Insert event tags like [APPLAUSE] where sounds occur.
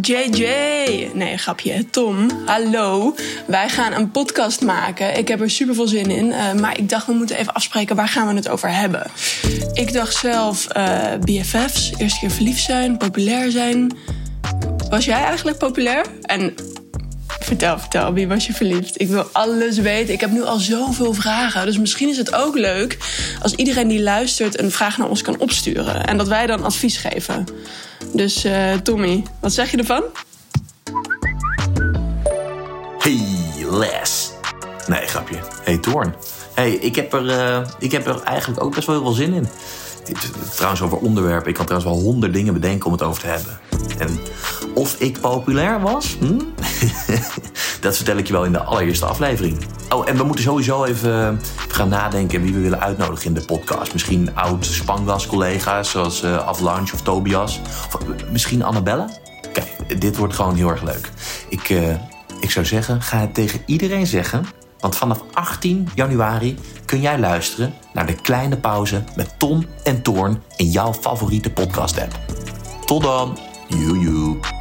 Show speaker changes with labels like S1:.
S1: JJ. Nee, grapje. Tom, hallo. Wij gaan een podcast maken. Ik heb er super veel zin in. Uh, maar ik dacht, we moeten even afspreken waar gaan we het over hebben. Ik dacht zelf uh, BFF's, eerste keer verliefd zijn, populair zijn. Was jij eigenlijk populair? En vertel, vertel, wie was je verliefd? Ik wil alles weten. Ik heb nu al zoveel vragen. Dus misschien is het ook leuk als iedereen die luistert een vraag naar ons kan opsturen. En dat wij dan advies geven. Dus uh, Tommy, wat zeg je ervan?
S2: Hey Les. Nee, grapje. Hey Toorn. Hey, ik heb, er, uh, ik heb er eigenlijk ook best wel heel veel zin in. Trouwens, over onderwerpen. Ik kan trouwens wel honderd dingen bedenken om het over te hebben. En of ik populair was? Hm? [LAUGHS] dat vertel ik je wel in de allereerste aflevering. Oh, en we moeten sowieso even gaan nadenken wie we willen uitnodigen in de podcast. Misschien oud Spangas-collega's zoals uh, Avalanche of Tobias. Of uh, misschien Annabelle? Kijk, dit wordt gewoon heel erg leuk. Ik, uh, ik zou zeggen, ga het tegen iedereen zeggen. Want vanaf 18 januari kun jij luisteren naar de kleine pauze met Tom en Toorn in jouw favoriete podcast-app. Tot dan! Joejoe!